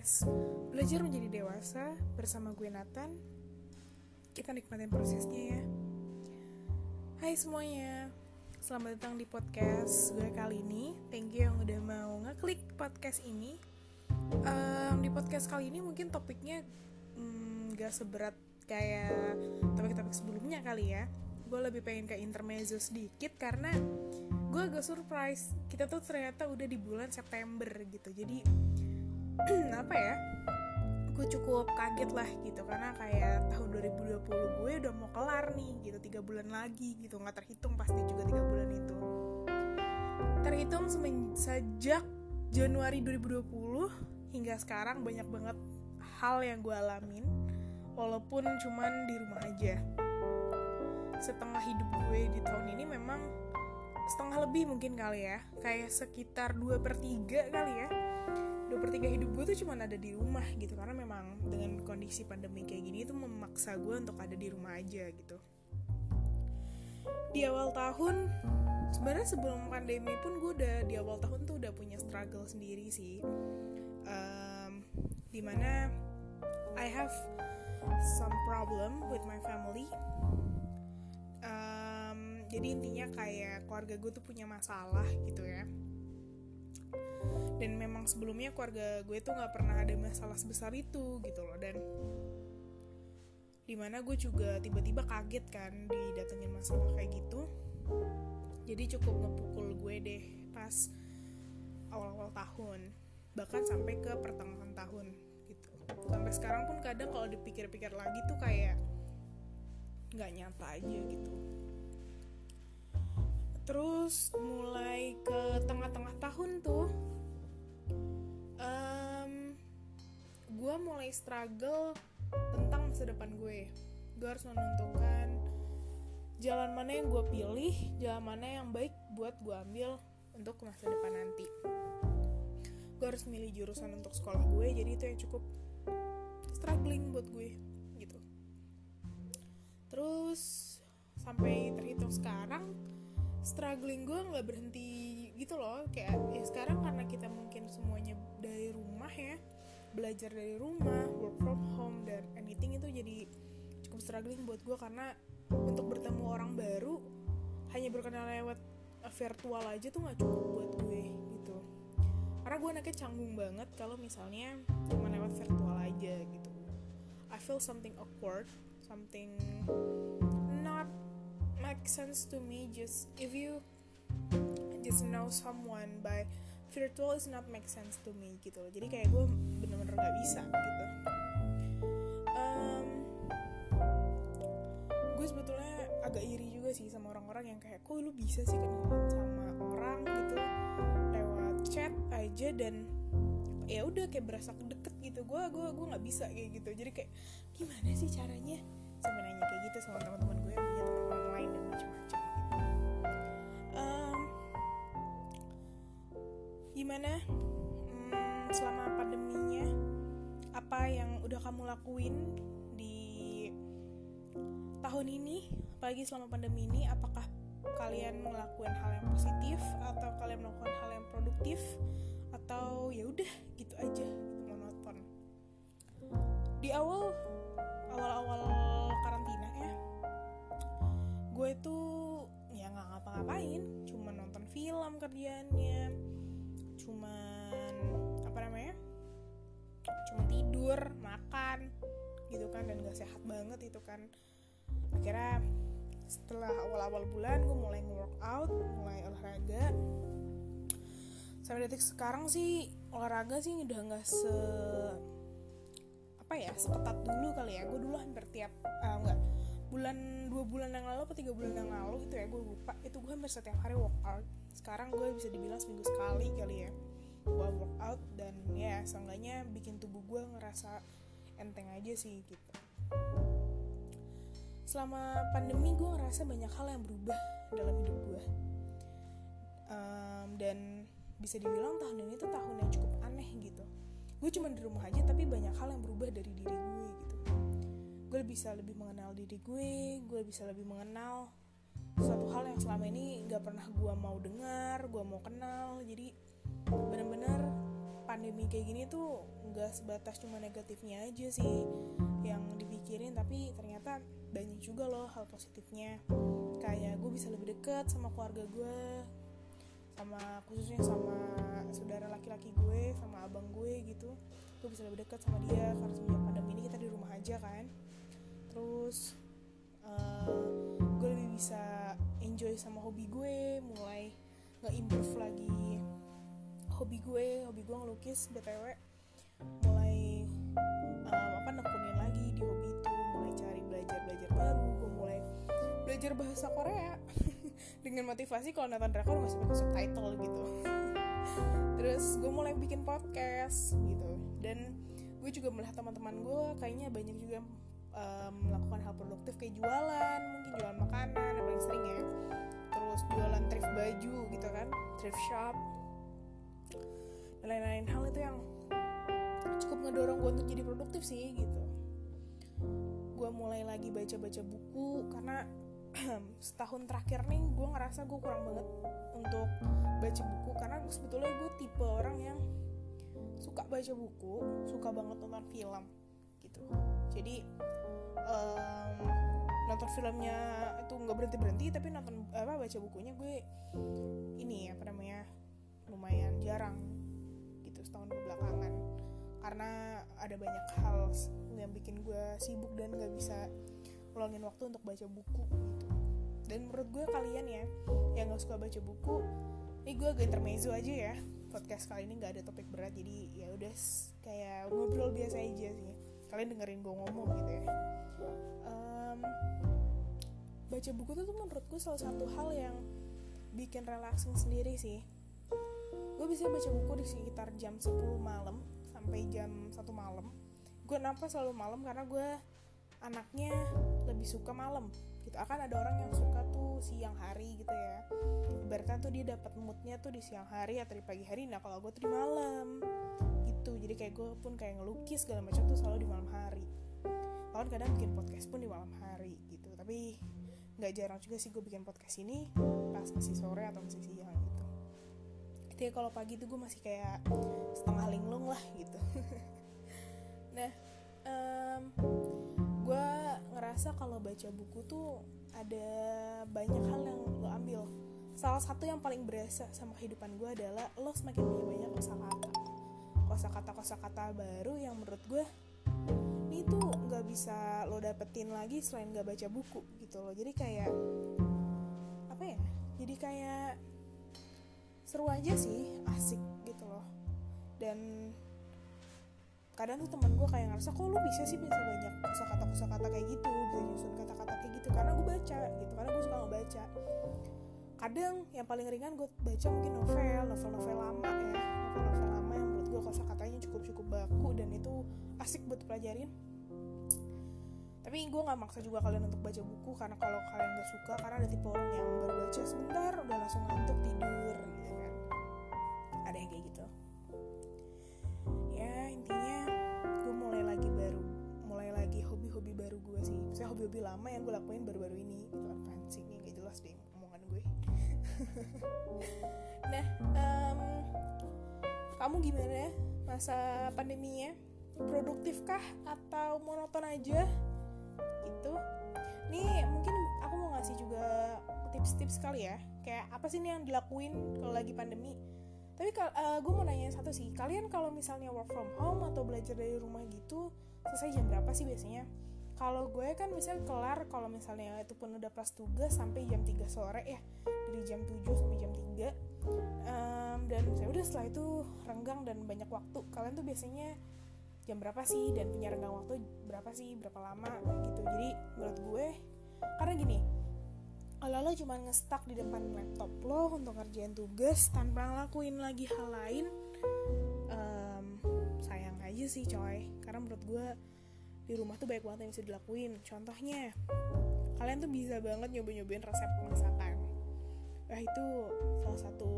podcast Belajar Menjadi Dewasa bersama gue Nathan. Kita nikmatin prosesnya ya. Hai semuanya, selamat datang di podcast gue kali ini. Thank you yang udah mau ngeklik podcast ini. Um, di podcast kali ini mungkin topiknya mm, gak seberat kayak topik-topik sebelumnya kali ya. Gue lebih pengen ke intermezzo sedikit karena gue agak surprise kita tuh ternyata udah di bulan September gitu jadi apa ya gue cukup kaget lah gitu karena kayak tahun 2020 gue udah mau kelar nih gitu tiga bulan lagi gitu nggak terhitung pasti juga tiga bulan itu. Terhitung sejak Januari 2020 hingga sekarang banyak banget hal yang gue alamin walaupun cuman di rumah aja. Setengah hidup gue di tahun ini memang setengah lebih mungkin kali ya kayak sekitar 2 per 3 kali ya 2 per 3 hidup gue tuh cuma ada di rumah gitu. Karena memang dengan kondisi pandemi kayak gini itu memaksa gue untuk ada di rumah aja gitu. Di awal tahun sebenarnya sebelum pandemi pun gue udah di awal tahun tuh udah punya struggle sendiri sih. Um, di mana I have some problem with my family. Jadi intinya kayak keluarga gue tuh punya masalah gitu ya dan memang sebelumnya keluarga gue tuh nggak pernah ada masalah sebesar itu gitu loh. Dan di mana gue juga tiba-tiba kaget kan didatengin masalah kayak gitu. Jadi cukup ngepukul gue deh pas awal-awal tahun bahkan sampai ke pertengahan tahun gitu. Sampai sekarang pun kadang kalau dipikir-pikir lagi tuh kayak nggak nyata aja gitu. Terus mulai ke tengah-tengah tahun tuh gue mulai struggle tentang masa depan gue. Gue harus menentukan jalan mana yang gue pilih jalan mana yang baik buat gue ambil untuk masa depan nanti. Gue harus milih jurusan untuk sekolah gue jadi itu yang cukup struggling buat gue gitu. Terus sampai terhitung sekarang struggling gue nggak berhenti gitu loh. Kayak ya sekarang karena kita mungkin semuanya dari rumah ya belajar dari rumah work from home dan anything itu jadi cukup struggling buat gue karena untuk bertemu orang baru hanya berkenal lewat virtual aja tuh nggak cukup buat gue gitu. Karena gue anaknya canggung banget kalau misalnya cuma lewat virtual aja gitu. I feel something awkward something make sense to me just if you just know someone by virtual is not make sense to me gitu loh. Jadi kayak gue bener-bener gak bisa gitu. Um, gue sebetulnya agak iri juga sih sama orang-orang yang kayak kok lu bisa sih kenalan sama orang? gitu. Lewat chat aja dan ya udah kayak berasa deket gitu. Gue gue gue nggak bisa kayak gitu. Jadi kayak gimana sih caranya? Nanya kayak gitu sama teman-teman gue yang punya teman gimana hmm, selama pandeminya? Apa yang udah kamu lakuin di tahun ini apalagi selama pandemi ini? Apakah kalian melakukan hal yang positif atau kalian melakukan hal yang produktif? Atau ya udah gitu aja gitu monoton. Di awal awal-awal gue tuh ya nggak ngapa-ngapain cuma nonton film kerjaannya cuman apa namanya cuma tidur makan gitu kan dan gak sehat banget itu kan. Akhirnya setelah awal-awal bulan gue mulai workout mulai olahraga. Sampai detik sekarang sih olahraga sih udah nggak se apa ya seketat dulu kali ya. Gue dulu hampir tiap uh, enggak bulan dua bulan yang lalu atau tiga bulan yang lalu itu ya gue lupa. Itu gue hampir setiap hari workout sekarang gue bisa dibilang seminggu sekali kali ya gue workout dan ya seenggaknya bikin tubuh gue ngerasa enteng aja sih gitu. Selama pandemi gue ngerasa banyak hal yang berubah dalam hidup gue um, dan bisa dibilang tahun ini tuh tahun yang cukup aneh gitu. Gue cuma di rumah aja tapi banyak hal yang berubah dari diri gue gitu gue bisa lebih mengenal diri gue gue bisa lebih mengenal suatu hal yang selama ini gak pernah gue mau dengar gue mau kenal. Jadi bener-bener pandemi kayak gini tuh nggak sebatas cuma negatifnya aja sih yang dipikirin tapi ternyata banyak juga loh hal positifnya. Kayak gue bisa lebih dekat sama keluarga gue sama khususnya sama saudara laki-laki gue sama abang gue gitu. Gue bisa lebih dekat sama dia karena semenjak pandemi ini kita di rumah aja kan terus uh, gue lebih bisa enjoy sama hobi gue mulai nge-improve lagi hobi gue hobi gue ngelukis btw mulai um, apa nekunin lagi di hobi itu mulai cari belajar belajar baru gue mulai belajar bahasa Korea. Dengan motivasi kalau nonton drakor masih pakai subtitle gitu. Terus gue mulai bikin podcast gitu. Dan gue juga melihat teman-teman gue kayaknya banyak juga um, melakukan hal produktif kayak jualan mungkin jualan makanan yang paling sering ya. Terus jualan thrift baju gitu kan thrift shop dan lain-lain. Hal itu yang cukup ngedorong gue untuk jadi produktif sih gitu. Gue mulai lagi baca-baca buku karena setahun terakhir nih gue ngerasa gue kurang banget untuk baca buku. Karena sebetulnya gue tipe orang yang suka baca buku suka banget nonton film gitu jadi um, nonton filmnya itu nggak berhenti berhenti tapi nonton apa baca bukunya gue ini apa namanya lumayan jarang gitu setahun kebelakangan. Karena ada banyak hal yang bikin gue sibuk dan nggak bisa ngeluangin waktu untuk baca buku gitu. Dan menurut gue kalian ya yang nggak suka baca buku ini gue agak intermezzo aja ya podcast kali ini nggak ada topik berat jadi ya udah kayak ngobrol biasa aja sih kalian dengerin gue ngomong gitu ya. Um, baca buku tuh menurut gue salah satu hal yang bikin relaxing sendiri sih. Gue bisa baca buku di sekitar jam 10 malam sampai jam 1 malam. Gue kenapa selalu malam karena gue anaknya lebih suka malam gitu. Akan ada orang yang suka tuh siang hari gitu ya. Ibaratkan tuh dia dapat moodnya tuh di siang hari atau di pagi hari. Nah kalau gue tuh di malam gitu. Jadi kayak gue pun kayak ngelukis segala macam tuh selalu di malam hari. Bahkan kadang bikin podcast pun di malam hari gitu. Tapi nggak jarang juga sih gue bikin podcast ini pas masih sore atau masih siang gitu. Jadi kalau pagi tuh gue masih kayak setengah linglung lah gitu. Nah um, gue ngerasa kalau baca buku tuh ada banyak hal yang lo ambil. Salah satu yang paling berasa sama kehidupan gue adalah lo semakin punya banyak kosakata kosakata kosakata baru yang menurut gue ini tuh nggak bisa lo dapetin lagi selain nggak baca buku gitu loh. Jadi kayak apa ya? Jadi kayak seru aja sih asik gitu loh. Dan kadang tuh teman gue kayak ngerasa kok lu bisa sih bisa banyak kosakata kosakata kayak gitu bisa nyusun kata-kata kayak gitu? Karena gue baca gitu karena gue suka ngebaca. Kadang yang paling ringan gue baca mungkin novel novel-novel lama ya novel-novel lama yang menurut gue kosakatanya cukup cukup baku dan itu asik buat pelajarin tapi gue nggak maksa juga kalian untuk baca buku karena kalau kalian gak suka karena ada tipe orang yang baru baca sebentar udah langsung ngantuk tidur gitu kan. Ada yang kayak gitu. Ya intinya gue mulai lagi baru mulai lagi hobi-hobi baru gue sih. Saya hobi-hobi lama yang gue lakuin baru-baru ini gitu. Apaan sih ini gak jelas deh omongan gue. Nah um, kamu gimana? Masa pandeminya? Produktifkah atau monoton aja? Gitu. Nih mungkin aku mau ngasih juga tips-tips kali ya. Kayak apa sih nih yang dilakuin kalau lagi pandemi? Tapi uh, gue mau nanya satu sih. Kalian kalau misalnya work from home atau belajar dari rumah gitu selesai jam berapa sih biasanya? Kalau gue kan misalnya kelar kalau misalnya itu pun udah pas tugas sampai jam 3 sore ya. Dari jam 7 sampai jam 3 um, dan saya udah setelah itu renggang dan banyak waktu. Kalian tuh biasanya jam berapa sih? Dan punya renggang waktu berapa sih? Berapa lama? Gitu. Jadi menurut gue karena gini kalau lo cuma ngestak di depan laptop lo untuk ngerjain tugas tanpa ngelakuin lagi hal lain um, sayang aja sih coy. Karena menurut gue di rumah tuh banyak banget yang bisa dilakuin. Contohnya kalian tuh bisa banget nyoba-nyobain resep masakan nah itu salah satu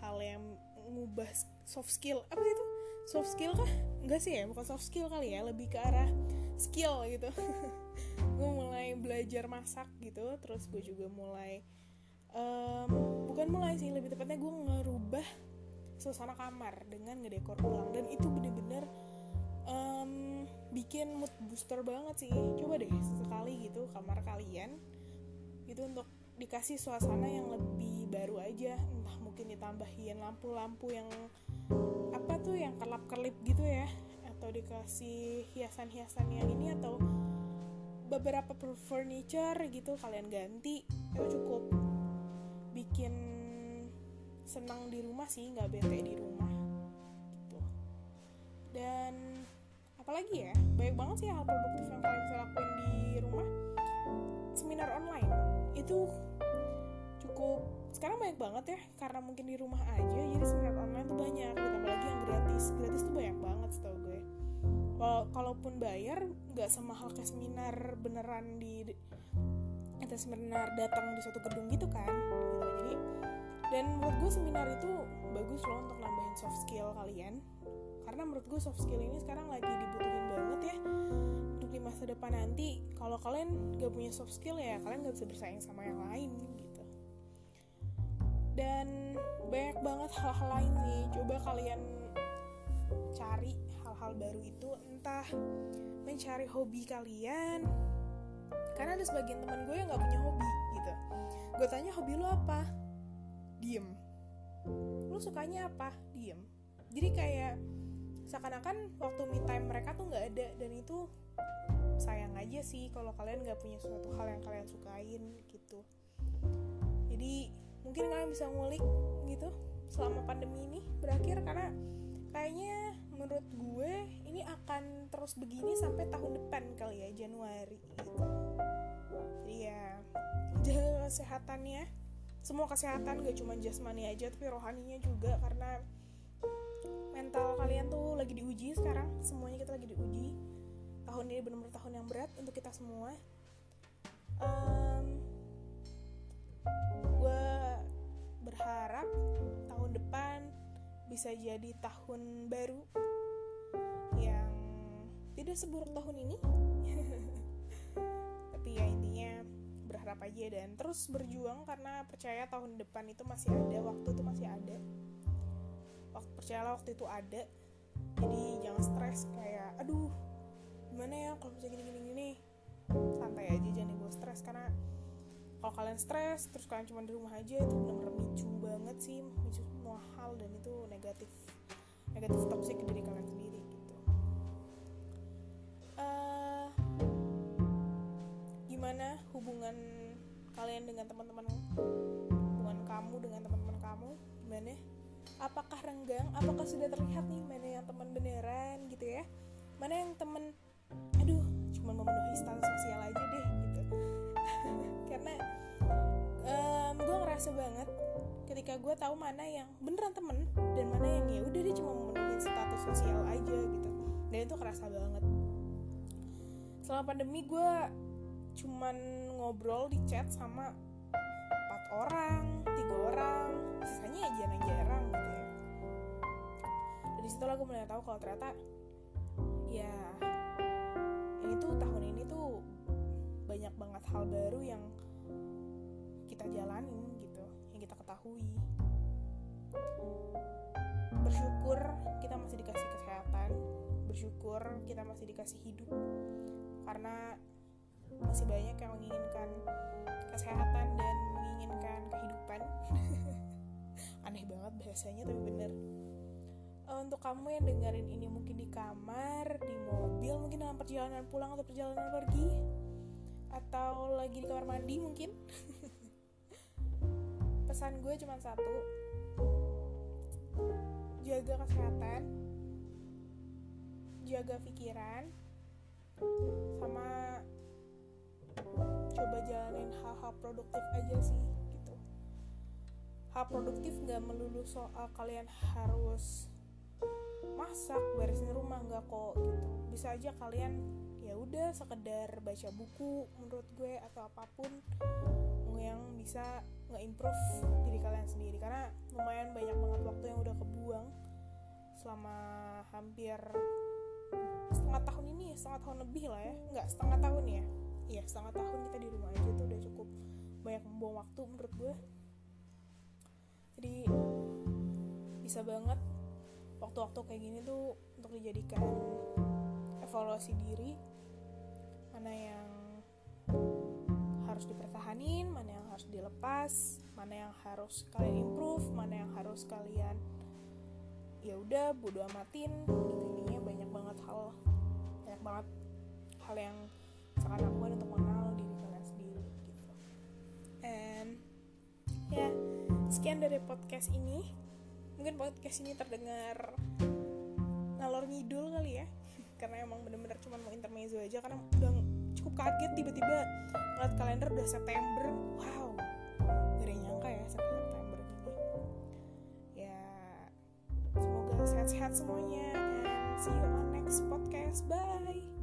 hal yang ngubah soft skill. Apa sih itu? Soft skill kah? Enggak sih ya bukan soft skill kali ya lebih ke arah skill gitu. Gue mulai belajar masak gitu terus gue juga mulai um, bukan mulai sih lebih tepatnya gue ngerubah suasana kamar dengan ngedekor ulang. Dan itu bener-bener um, bikin mood booster banget sih. Coba deh sesekali gitu kamar kalian gitu untuk dikasih suasana yang lebih baru aja. Entah mungkin ditambahin lampu-lampu yang apa tuh yang kelap-kelip gitu ya. Atau dikasih hiasan-hiasan yang ini atau beberapa furniture gitu kalian ganti itu cukup bikin senang di rumah sih nggak bete di rumah gitu. Dan apalagi ya banyak banget sih hal produktif yang kalian bisa lakuin di rumah. Seminar online itu cukup sekarang banyak banget ya karena mungkin di rumah aja jadi seminar online tuh banyak ditambah lagi yang gratis. Gratis tuh banyak banget setahu gue. Kalau kalaupun bayar nggak semahal kayak seminar beneran di atau seminar datang di suatu gedung gitu kan gitu. Jadi dan menurut gue seminar itu bagus loh untuk nambahin soft skill kalian. Karena menurut gue soft skill ini sekarang lagi dibutuhin banget ya di masa depan nanti kalau kalian gak punya soft skill ya kalian gak bisa bersaing sama yang lain gitu. Dan banyak banget hal-hal lain sih. Coba kalian cari hal-hal baru itu entah mencari hobi kalian. Karena ada sebagian teman gue yang gak punya hobi gitu. Gue tanya hobi lo apa? Diem. Lo sukanya apa? Diem. Jadi kayak seakan-akan waktu me time mereka tuh nggak ada dan itu sayang aja sih kalau kalian nggak punya suatu hal yang kalian sukain gitu. Jadi mungkin kalian bisa ngulik gitu selama pandemi ini berakhir karena kayaknya menurut gue ini akan terus begini sampai tahun depan kali ya Januari gitu. Jadi ya jaga kesehatannya. Semua kesehatan gak cuma jasmani aja tapi rohaninya juga karena mental kalian tuh lagi diuji sekarang. Semuanya kita lagi diuji. Tahun ini benar-benar tahun yang berat untuk kita semua. Um, gue berharap tahun depan bisa jadi tahun baru yang tidak seburuk tahun ini. Tapi ya intinya berharap aja dan terus berjuang karena percaya tahun depan itu masih ada waktu itu masih ada waktu percayalah waktu itu ada. Jadi jangan stres kayak aduh gimana ya kalau bisa gini gini gini. Santai aja jangan dibawa stres. Karena kalau kalian stres terus kalian cuma di rumah aja itu benar-benar micu banget sih. Micu semua hal dan itu negatif negatif toxic ke diri kalian sendiri gitu. Uh, gimana hubungan kalian dengan teman-teman apakah renggang apakah sudah terlihat nih mana yang teman beneran gitu ya? Mana yang teman aduh cuma memenuhi status sosial aja deh gitu. Karena um, gue ngerasa banget ketika gue tahu mana yang beneran temen dan mana yang ya udah dia cuma memenuhi status sosial aja gitu. Dan itu kerasa banget. Selama pandemi gue cuman ngobrol di chat sama empat orang gue mulai tahu kalau ternyata ya ini tuh tahun ini tuh banyak banget hal baru yang kita jalanin gitu yang kita ketahui. Bersyukur kita masih dikasih kesehatan bersyukur kita masih dikasih hidup karena masih banyak yang menginginkan kesehatan dan menginginkan kehidupan. Aneh banget bahasanya tapi bener uh, untuk kamu yang dengerin ini mungkin di kamar di mobil mungkin dalam perjalanan pulang atau perjalanan pergi atau lagi di kamar mandi mungkin. Pesan gue cuma satu. Jaga kesehatan jaga pikiran sama coba jalanin hal-hal produktif aja sih gitu. Hal produktif nggak melulu soal kalian harus masak beresin rumah nggak kok gitu. Bisa aja kalian ya udah sekedar baca buku menurut gue atau apa pun yang bisa nge-improve diri kalian sendiri. Karena lumayan banyak banget waktu yang udah kebuang selama hampir setengah tahun ini setengah tahun lebih lah ya. Nggak setengah tahun ya. Iya setengah tahun kita di rumah aja tuh udah cukup banyak membuang waktu menurut gue. Jadi bisa banget waktu-waktu kayak gini tuh untuk dijadikan evaluasi diri. Mana yang harus dipertahanin mana yang harus dilepas mana yang harus kalian improve mana yang harus kalian ya udah bodo amatin. Gitu ininya banyak banget hal banyak banget hal yang sangat lakukan untuk mengenal diri kalian sendiri gitu. And ya sekian dari podcast ini mungkin podcast ini terdengar ngalor ngidul kali ya. Karena emang bener-bener cuma mau intermezzo aja. Karena udah cukup kaget tiba-tiba ngeliat kalender udah September. Wow gak nyangka ya September gini. Ya semoga sehat-sehat semuanya and see you on next podcast. Bye